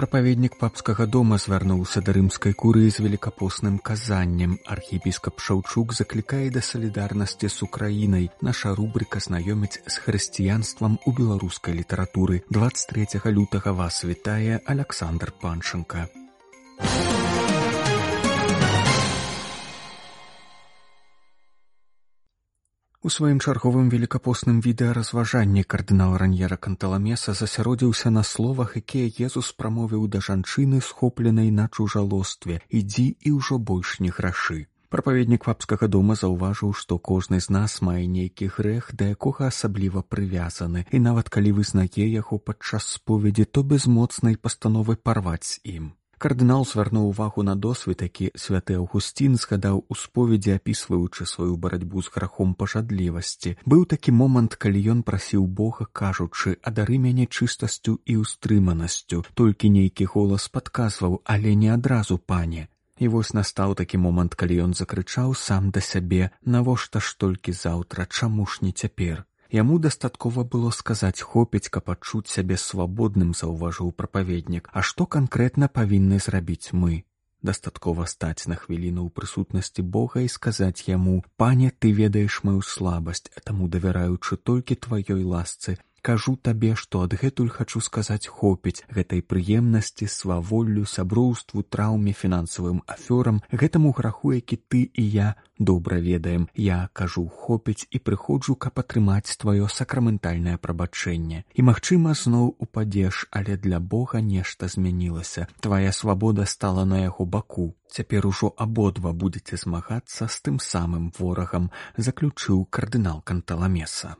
Прапаведнік папскага дома звярнуўся да рымскай курыі з велікапосным казаннем. Архіпіскап Шаўчук заклікае да салідарнасці з Украінай. Наша рубрыка знаёміць з хрысціянствам у беларускай літаратуры. 23 лютага вас вітае Александр Панчынка. У сваім чарговым велікапосным відэаразважанні кардынал раньера канталамеса засяродзіўся на словах, якія Езус прамовіў да жанчыны, схопленай на чужалостве, ідзі і ўжо больш не грашы. Прапаведнік папскага дома заўважыў, што кожны з нас мае нейкі грэх, да якога асабліва прывязаны, і нават калі вызнае яго падчас споведзі, то без моцнай пастановы парваць з ім. Кардынал звярнуў увагу на досвед, які святы Аўгусцін згадаў у споведзі, апісваючы сваю барацьбу з грахом пажадлівасці. Быў такі момант, калі ён прасіў Бога, кажучы, адары мяне чыстасцю і ўстрыманасцю. Толькі нейкі голас падказваў, але не адразу пане. І вось настаў такі момант, калі ён закрычаў сам да сябе, навошта ж толькі заўтра, чаму ж не цяпер. Яму дастаткова было сказаць хопіць, каб адчуць сябе свабодным заўважыў прапаведнік, а што канкрэтна павінны зрабіць мы. Дастаткова стаць на хвіліну ў прысутнасці Бога і сказаць яму: « Пане, ты ведаеш маю слабасць, таму давяраючы толькі тваёй ласцы, кажу табе што адгэтуль хачу сказаць хопіць гэтай прыемнасці сваволлю сяброўству траўме фінансавым афёрам. Гэтаму граху які ты і я добра ведаем. Я кажу хопіць і прыходжу каб атрымаць тваё сакраментальнае прабачэнне. І магчыма зноў упадзеш але для бога нешта змянілася. Твая свабода стала на яго баку. Цяпер ужо абодва будзеце змагацца з тым самым ворагам заключыў кардынал канталамеса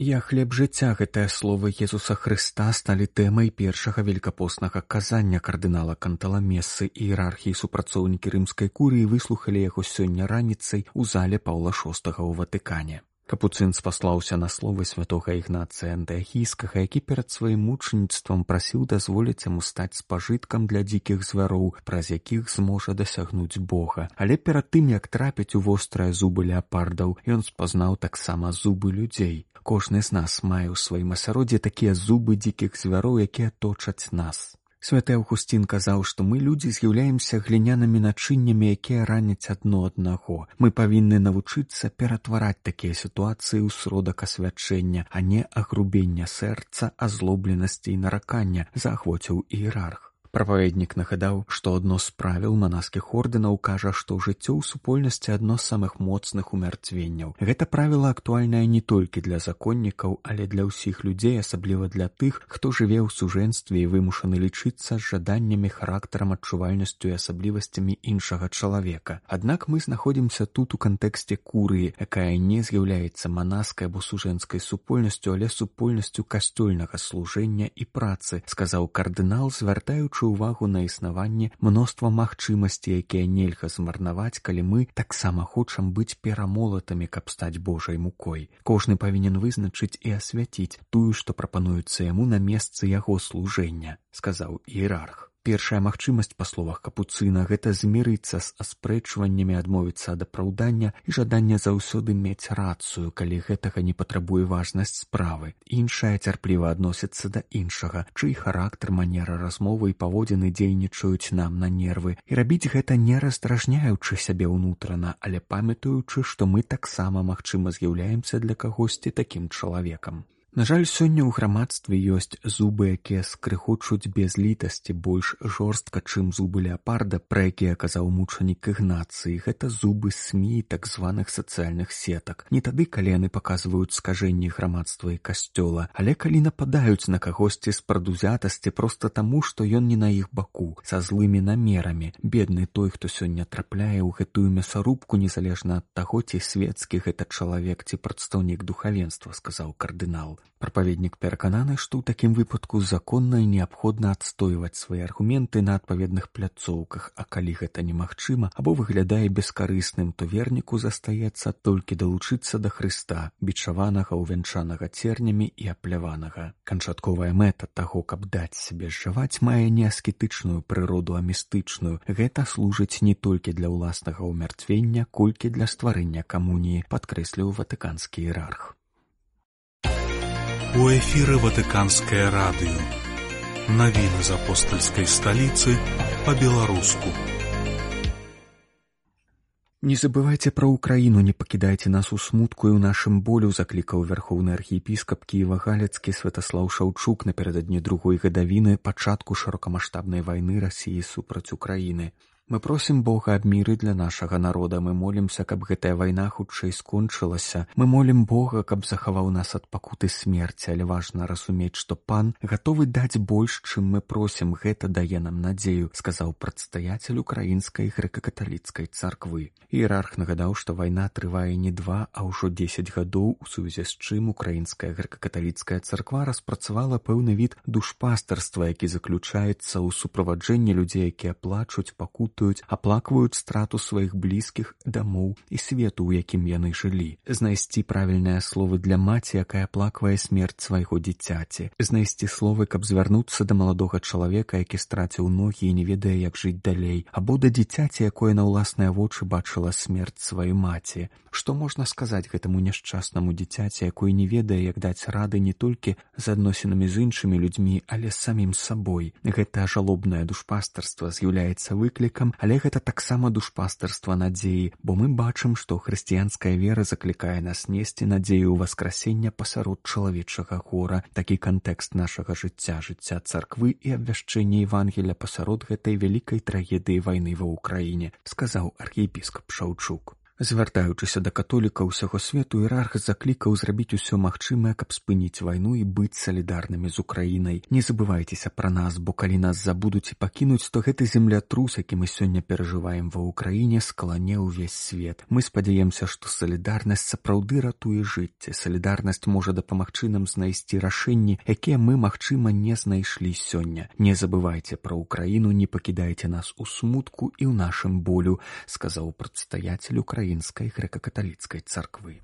Я хлеб жыцця гэтае словы Езуса Хрыста сталі тэмай першага великкапоснага казання кардынала канталамесы і іерархіі супрацоўнікі рымскай курыі выслухалі яго сёння раніцай у зале паўла шостага ў ватыкане. Капуцын спаслаўся на словы святога ігнацыя антыахійскага, які перад сваім мучаніцтвам прасіў дазволіць яму стаць спажыткам для дзікіх звяроў, праз якіх зможа дасягнуць Бога. Але перад тым як трапіць у вострыя зубы леапардаў, ён спазнаў таксама зубы людзей кожны з нас мае ў сваім асяроддзі такія зубы дзікіх звяроў, якія точаць нас. Святы Аўгусцін казаў, што мы людзі з'яўляемся глінянымі начыннямі, якія раняць адно аднаго. Мы павінны навучыцца ператвараць такія сітуацыі ў сродак асвячэння, а не агрубення сэрца, азлобленасці і наракання, заахвоціў іерарх. Прапаведнік нагадаў, што адно з правіл манаскіх ордэнаў кажа, што жыццё ў супольнасці адно з самых моцных умярцвенняў. Гэта правіла актуальнае не толькі для законнікаў, але для ўсіх людзей, асабліва для тых, хто жыве ў сужэнстве і вымушаны лічыцца з жаданнямі характарам адчувальнасцю і асаблівасцямі іншага чалавека. Аднак мы знаходзімся тут у кантэксце курыі, якая не з'яўляецца манаскай або сужэнскай супольнасцю, але супольнасцю касцёльнага служэння і працы, сказаў кардынал, звяртаючы звярнуўшы ўвагу на існаванне мноства магчымасці, якія нельга змарнаваць, калі мы таксама хочам быць перамолатамі, каб стаць Божай мукой. Кожны павінен вызначыць і асвяціць тую, што прапануецца яму на месцы яго служэння, сказаў іерарх першая магчымасць па словах капуцына гэта змірыцца з аспрэчваннямі адмовіцца ад апраўдання і жадання заўсёды мець рацыю калі гэтага не патрабуе важнасць справы. Іншая цярпліва адносіцца да іншага чый характар манера размовы і паводзіны дзейнічаюць нам на нервы. І рабіць гэта не раздражняючы сябе ўнутрана але памятаючы што мы таксама магчыма з'яўляемся для кагосьці такім чалавекам На жаль, сёння ў грамадстве ёсць зубы, якія скрыхочуць без літасці больш жорстка, чым зубы леапарда, пра якія казаў мучанік ігнацыі. Гэта зубы смі так званых сацыяльных сетак. Не тады, калі яны паказваюць скажэнні грамадства і касцёла, але калі нападаюць на кагосьці з прадузятасці проста таму, што ён не на іх баку, са злымі намерамі. Бедны той, хто сёння трапляе ў гэтую мясарубку незалежна ад таго, ці свецкі гэта чалавек ці прадстаўнік духавенства, сказаў кардынал Прапаведнік перакананы, што ў такім выпадку законна і неабходна адстойваць свае аргументы на адпаведных пляцоўках, а калі гэта немагчыма або выглядае бескарысным, то верніку застаецца толькі далучыцца да Хрыста, бічаванага ўвянчанага цернямі і апляванага. Канчатковая мэта таго, каб даць сябе жаваць мае не аскетычную прыроду, а містычную. Гэта служыць не толькі для ўласнага ўмярцвення, колькі для стварэння камуніі, падкрэсліў ватыканскі іерарх. У эфіры ватыканскае радыё. Навіны з апостальскай сталіцы па-беларуску. Не забывайце пра ўкраіну, не пакідайце нас у смутку і ў нашым болю заклікаў вярхоўны архіепіскап кіева галецкі святаслаў шаўчук напярэдадні другой гадавіны пачатку шырокамаштабнай вайны рассіі супраць украіны. Мы просім Бога аб міры для нашага народа, мы молімся, каб гэтая вайна хутчэй скончылася. Мы молім Бога, каб захаваў нас ад пакуты смерці, але важна разумець, што пан гатовы даць больш, чым мы просім, гэта дае нам надзею, сказаў прадстаяцель украінскай грэка-каталіцкай царквы. Іерарх нагадаў, што вайна трывае не два, а ўжо 10 гадоў, у сувязі з чым украінская грэка-каталіцкая царква распрацавала пэўны від душпастарства, які заключаецца ў суправаджэнні людзей, якія плачуць пакут лютуюць, аплакваюць страту сваіх блізкіх дамоў і свету, у якім яны жылі. Знайсці правільныя словы для маці, якая плаквае смерць свайго дзіцяці. Знайсці словы, каб звярнуцца да маладога чалавека, які страціў ногі і не ведае, як жыць далей, або да дзіцяці, якое на ўласныя вочы бачыла смерць сваёй маці. Што можна сказаць гэтаму няшчаснаму дзіцяці, якой не ведае, як даць рады не толькі з адносінамі з іншымі людзьмі, але самім сабой. Гэта жалобнае душпастарства з'яўляецца выклікам верам, але гэта таксама душпастарства надзеі, бо мы бачым, што хрысціянская вера заклікае нас несці надзею васкрасення пасярод чалавечага гора, такі кантэкст нашага жыцця жыцця царквы і абвяшчэння Евангеля пасярод гэтай вялікай трагедыі вайны ва ўкраіне, сказаў архіепіскап Шаўчук. Звяртаючыся да католіка ўсяго свету іерарх заклікаў зрабіць усё магчымае, каб спыніць вайну і быць салідарнымі з украінай. Не забывайцеся пра нас, бо калі нас забудуць і пакінуць, то гэты землятрус, які мы сёння перажываем ва ўкраіне скалане ўвесь свет. Мы спадзяемся, што салідарнасць сапраўды ратуе жыцця. Салідарнасць можа дапамагчы нам знайсці рашэнні, якія мы, магчыма, не знайшлі сёння. Не забывайце пра ўкраіну, не пакідайце нас у смутку і ў нашым болю, сказаў прадстаяцель украіны украінскай грэка-каталіцкай царквы.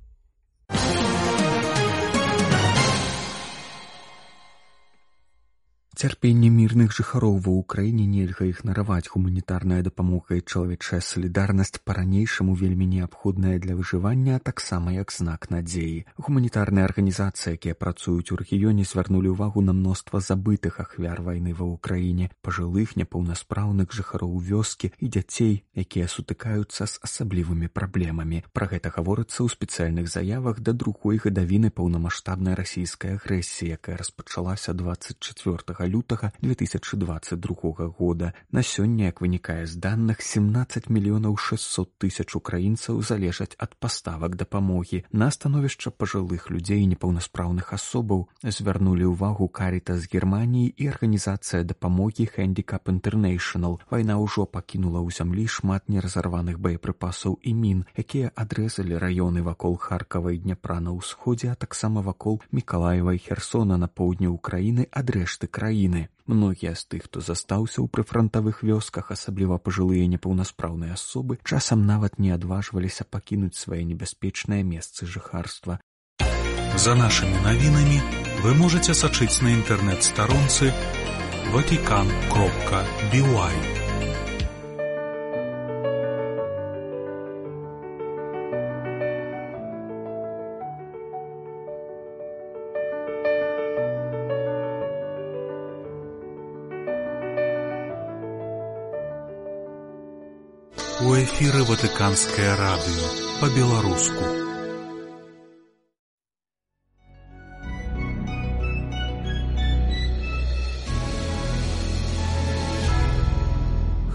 Цярпенне мірных жыхароў ва ўкраіне нельга ігнараваць гуманітарная дапамога і чалавечая салідарнасць па-ранейшаму вельмі неабходная для выжывання, таксама як знак надзеі. Гуманітарныя арганізацыі, якія працуюць у рэгіёне, звярнулі ўвагу на мноства забытых ахвяр вайны ва ўкраіне, пажылых няпаўнаспраўных жыхароў вёскі і дзяцей, якія сутыкаюцца з асаблівымі праблемамі. Пра гэта гаворыцца ў спецыяльных заявах да другой гадавіны паўнамасштабнай расійскай агрэсіі, якая распачалася 24 лютага 2022 года. На сёння як вынікае з данных 17 мільёнаў 600 тысяч украінцаў залежаць ад паставак дапамогі на становішча пажылых людзей непаўнаспраўных асобаў звярнулі ўвагу карыта з германіі і арганізацыя дапамогі хендикап интернейшнл вайна ўжо пакінула ў зямлі шмат неразарваных боепрыпасаў і мін якія адрэзалі раёны вакол харкавай дняпра на ўсходзе а таксама вакол мікалаева і херсона на поўдні ўкраіны ад рэшты краіны краіны. Многія з тых, хто застаўся ў прыфрантавых вёсках, асабліва пажылыя непаўнаспраўныя асобы, часам нават не адважваліся пакінуць свае небяспечныя месцы жыхарства. За нашымі навінамі вы можете сачыць на інтэрнэт-старонцы ватикан кропка бівай. Ватыканскае радыё па-беларуску.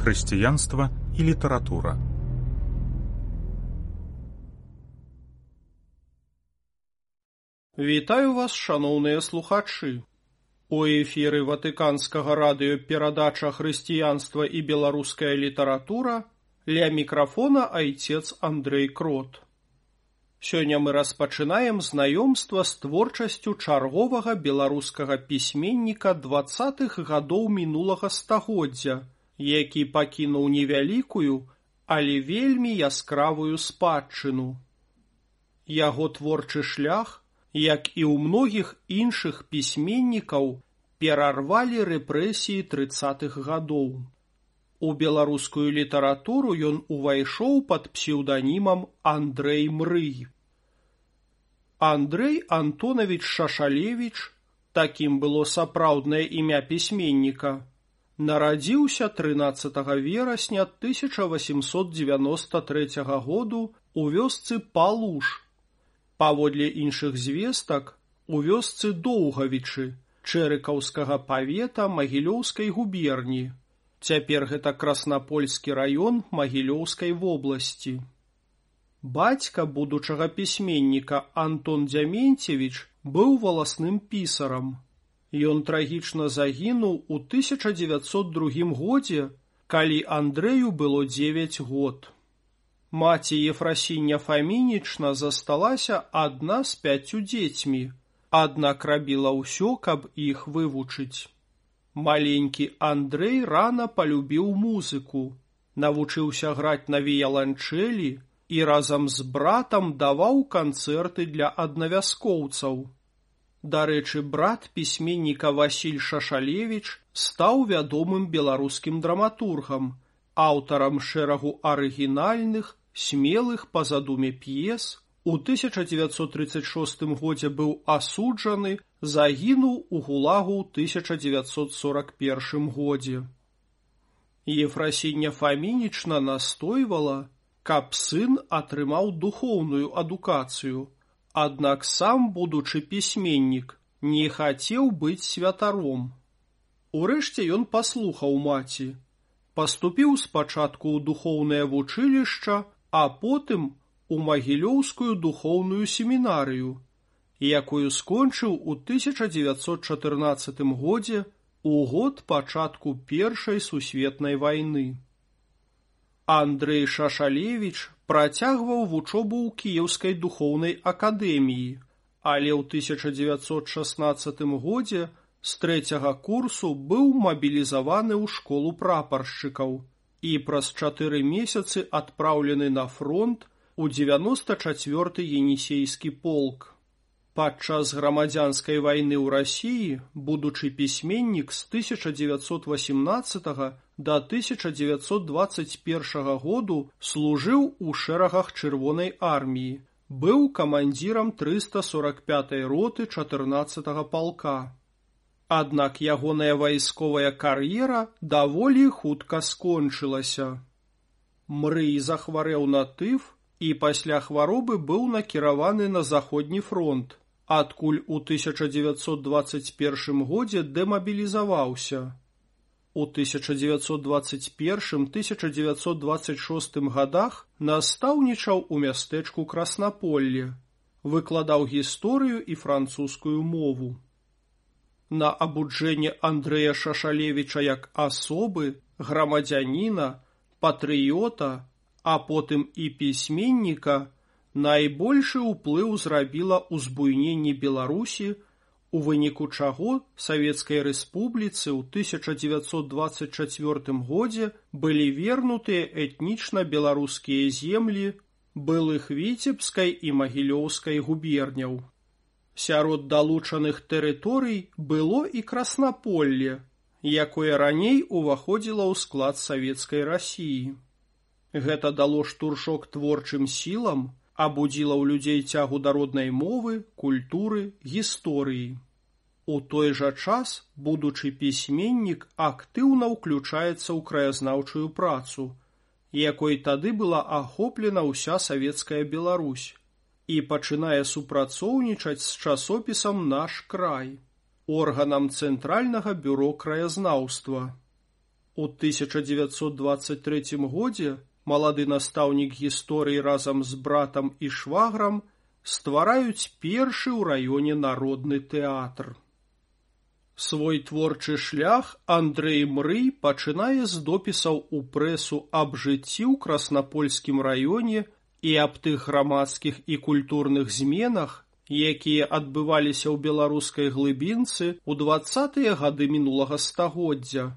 Хрысціянства і літаратура. Вітаю вас, шаноўныя слухачы. У эфіры ватыканскага радыё перадача хрысціянства і беларуская літаратура Ля микрофона отец Андрей Крот. Сёння мы распачынаем знаёмства з творчасцю чарговага беларускага пісьменніка двадцатых гадоў мінулага стагоддзя, які пакінуў невялікую, але вельмі яскравую спадчыну. Яго творчы шлях, як і ў многіх іншых пісьменнікаў, перарвалі рэпрэсіі трыцатых гадоў. У беларускую літаратуру ён увайшоў пад псеўданімам Андрэй Мрый. Андрэй Антонавіч Шашалевіч, такім было сапраўднае імя пісьменніка, нарадзіўся 13 верасня 1893 году у вёсцы Палуш. Паводле іншых звестак у вёсцы Доўгавічы, чэрыкаўскага павета магілёўскай губерні, Цяпер гэта краснапольскі раён магілёўскай вобласці. Бацька будучага пісьменніка Антон Дзяменцевіч быў валасным пісарам. Ён трагічна загінуў у 1902 годзе, калі Андрэю было 9 год. Маці Ефрасіння Фамінічна засталася адна з пяцю дзецьмі, аднак рабіла ўсё, каб іх вывучыць. Маленькі Андрэй рана палюбіў музыку, навучыўся граць на віяланчэлі і разам з братам даваў канцэрты для аднавяскоўцаў. Дарэчы, брат пісьменніка Васіль Шашалевіч стаў вядомым беларускім драматургам, аўтарам шэрагу арыгінальных, смелых па задуме п'ес, у 1936 годзе быў асуджаны, загінуў у гулагу ў 1941 годзе. Ефрасіння фамінічна настойвала, каб сын атрымаў духоўную адукацыю, аднак сам, будучы пісьменнік, не хацеў быць святаром. Урэшце ён паслухаў маці, паступіў спачатку ў духоўнае вучылішча, а потым у магілёўскую духоўную семінарыю, якую скончыў у 1914 годзе у год пачатку першай сусветнай вайны. Андрэй Шашалевіч працягваў вучобу ў кіеўскай духоўнай акадэміі, але ў 1916 годзе з трэцяга курсу быў мабілізаваны ў школу прапаршчыкаў і праз чатыры месяцы адпраўлены на фронт у 94 енісейскі полк. Падчас грамадзянскай вайны ў рассіі, будучы пісьменнік з 1918 до 1921 году служыў у шэрагах чырвонай арміі, быў камандзірам 345 роты 14 палка. Аднак ягоная вайсковая кар'ера даволі хутка скончылася. Мрый захварэў на тыф, і пасля хваробы быў накіраваны на заходні фронт, адкуль у 1921 годзе дэмабілізаваўся. У 1921-1926 годах настаўнічаў у мястэчку Краснаполле, выкладаў гісторыю і французскую мову. На абуджэнне Андрэя Шашалевіча як асобы, грамадзяніна, патрыёта, а потым і пісьменніка найбольшы ўплыў зрабіла ўзбуйненне Беларусі, у выніку чаго Савецкай рэспубліцы ў 1924 годзе былі вернутыя этнічна беларускія землі былых віцебскай і магілёўскай губерняў. Сярод далучаных тэрыторый было і краснаполле, якое раней уваходзіла ў склад савецкай рассіі. Гэта дало штуршок творчым сілам, абудзіла ў людзей цягу да роднай мовы, культуры, гісторыі. У той жа час, будучы пісьменнік актыўна ўключаецца ў краязнаўчую працу, якой тады была ахоплена ўся савецкая Беларусь і пачынае супрацоўнічаць з часопісам наш край, органам цэнтральнага бюро краязнаўства. У 1923 годзе малады настаўнік гісторыі разам з братам і шваграм ствараюць першы ў раёне народны тэатр. Свой творчы шлях Андрэй Мрый пачынае з допісаў у прэсу аб жыцці ў краснапольскім раёне і аб тых грамадскіх і культурных зменах, якія адбываліся ў беларускай глыбінцы ў двадцатыя гады мінулага стагоддзя.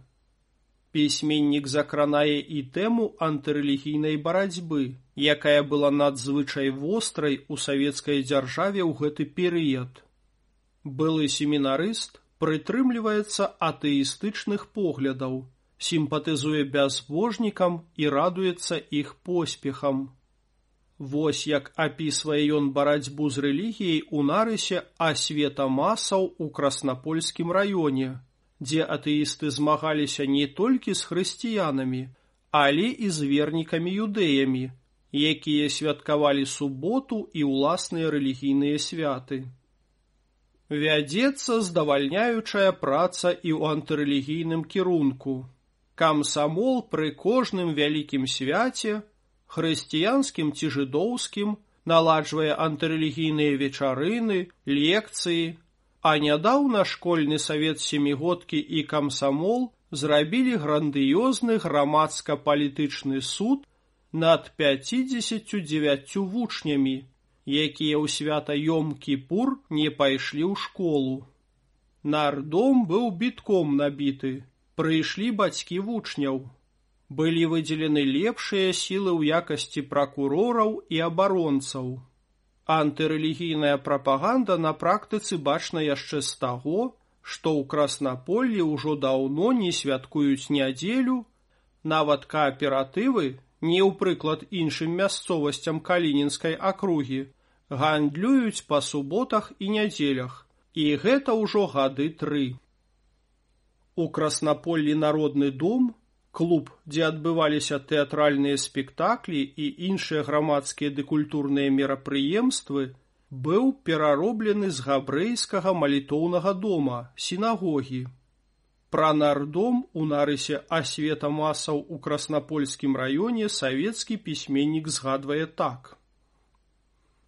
Пісьменнік закранае і тэму антырэлігійнай барацьбы, якая была надзвычай вострай у савецкай дзяржаве ў гэты перыяд. Былы семінарыст прытрымліваецца атэістычных поглядаў, сімпатызуе бязбожнікам і радуецца іх поспехам. Вось як апісвае ён барацьбу з рэлігіяй у нарысе асвета масаў у краснапольскім раёне, дзе атэісты змагаліся не толькі з хрысціянамі, але і з вернікамі юдэямі, якія святкавалі суботу і ўласныя рэлігійныя святы. Вядзецца здавальняючая праца і ў антырэлігійным кірунку. Камсамол пры кожным вялікім свяце, хрысціянскім ці жыдоўскім, наладжвае антырэлігійныя вечарыны, лекцыі, а нядаўна школьны савет семігодкі і камсамол зрабілі грандыёзны грамадска-палітычны суд над 59 вучнямі, якія ў свята Йом-кіпур не пайшлі ў школу. Нардом быў бітком набіты, прыйшлі бацькі вучняў былі выдзелены лепшыя сілы ў якасці пракурораў і абаронцаў. Антырэлігійная прапаганда на практыцы бачна яшчэ з таго, што ў краснаполлі ўжо даўно не святкуюць нядзелю, нават кааператывы, не ў прыклад іншым мясцовасцям калінінскай акругі, гандлююць па суботах і нядзелях, і гэта ўжо гады тры. У краснаполлі народны дом клуб, дзе адбываліся тэатральныя спектаклі і іншыя грамадскія ды культурныя мерапрыемствы, быў перароблены з габрэйскага малітоўнага дома сінагогі. Пра нардом у нарысе асвета масаў у краснапольскім раёне савецкі пісьменнік згадвае так.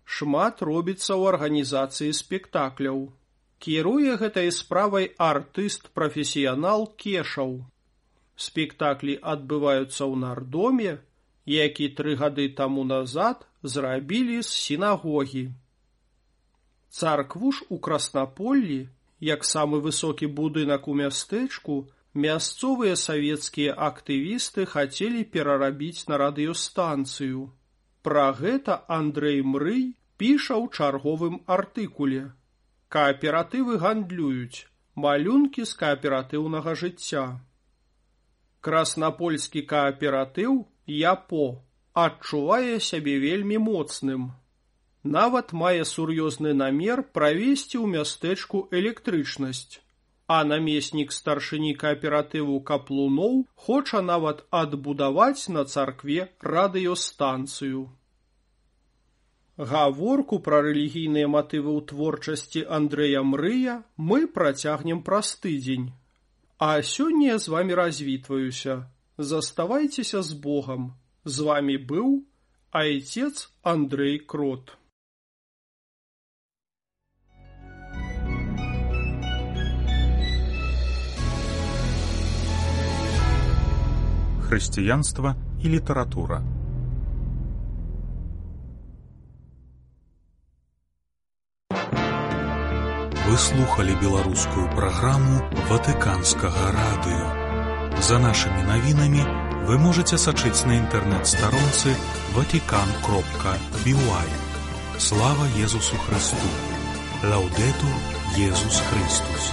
Шмат робіцца ў арганізацыі спектакляў. Кіруе гэтай справай артыст-прафесіянал кешаў спектаклі адбываюцца ў нардоме, які тры гады таму назад зрабілі з сінагогі. Царкву ж у краснаполлі, як самы высокі будынак у мястэчку, мясцовыя савецкія актывісты хацелі перарабіць на радыёстанцыю. Пра гэта Андрэй Мрый піша ў чарговым артыкуле. Кааператывы гандлююць, малюнкі з кааператыўнага жыцця краснапольскі кааператыў япо адчувае сябе вельмі моцным. Нават мае сур'ёзны намер правесці ў мястэчку электрычнасць. А намеснік старшыні кааператыву каплуноў хоча нават адбудаваць на царкве радыёстанцыю. Гаворку пра рэлігійныя матывы ў творчасці андрэя мрыя мы працягнем праз тыдзень А сёння з вами развітваюся. Заставайцеся з Богом. З вами быў айцец Андрей Крот. Хрысціянства і літаратура. Вы слухали беларускую праграму ватыканскага радыё. За нашымі навінамі вы можете сачыць на інтэрнэт-старонцы ватикан кропка бівай. Слава Езусу Христу! Лаўдету Езус Христус!